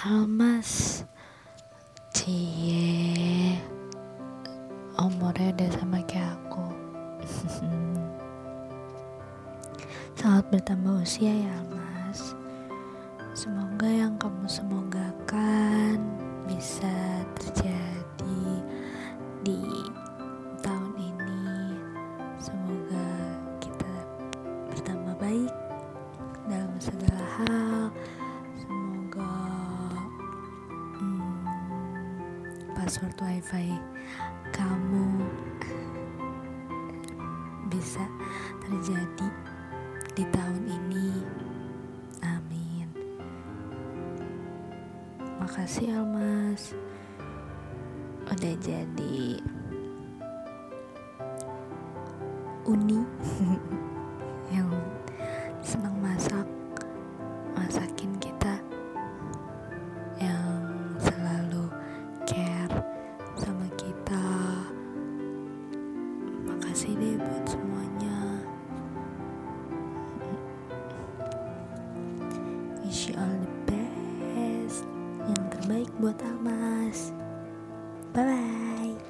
Almas. Cie. Umurnya udah sama kayak aku. Sangat bertambah usia ya Almas Semoga yang kamu semogakan bisa terjadi di tahun ini. Semoga kita bertambah baik dalam segala hal password wifi kamu bisa terjadi di tahun ini. Amin. Makasih Almas. Udah jadi. Uni makasih deh buat semuanya. Wish you all the best. Yang terbaik buat Almas. Bye bye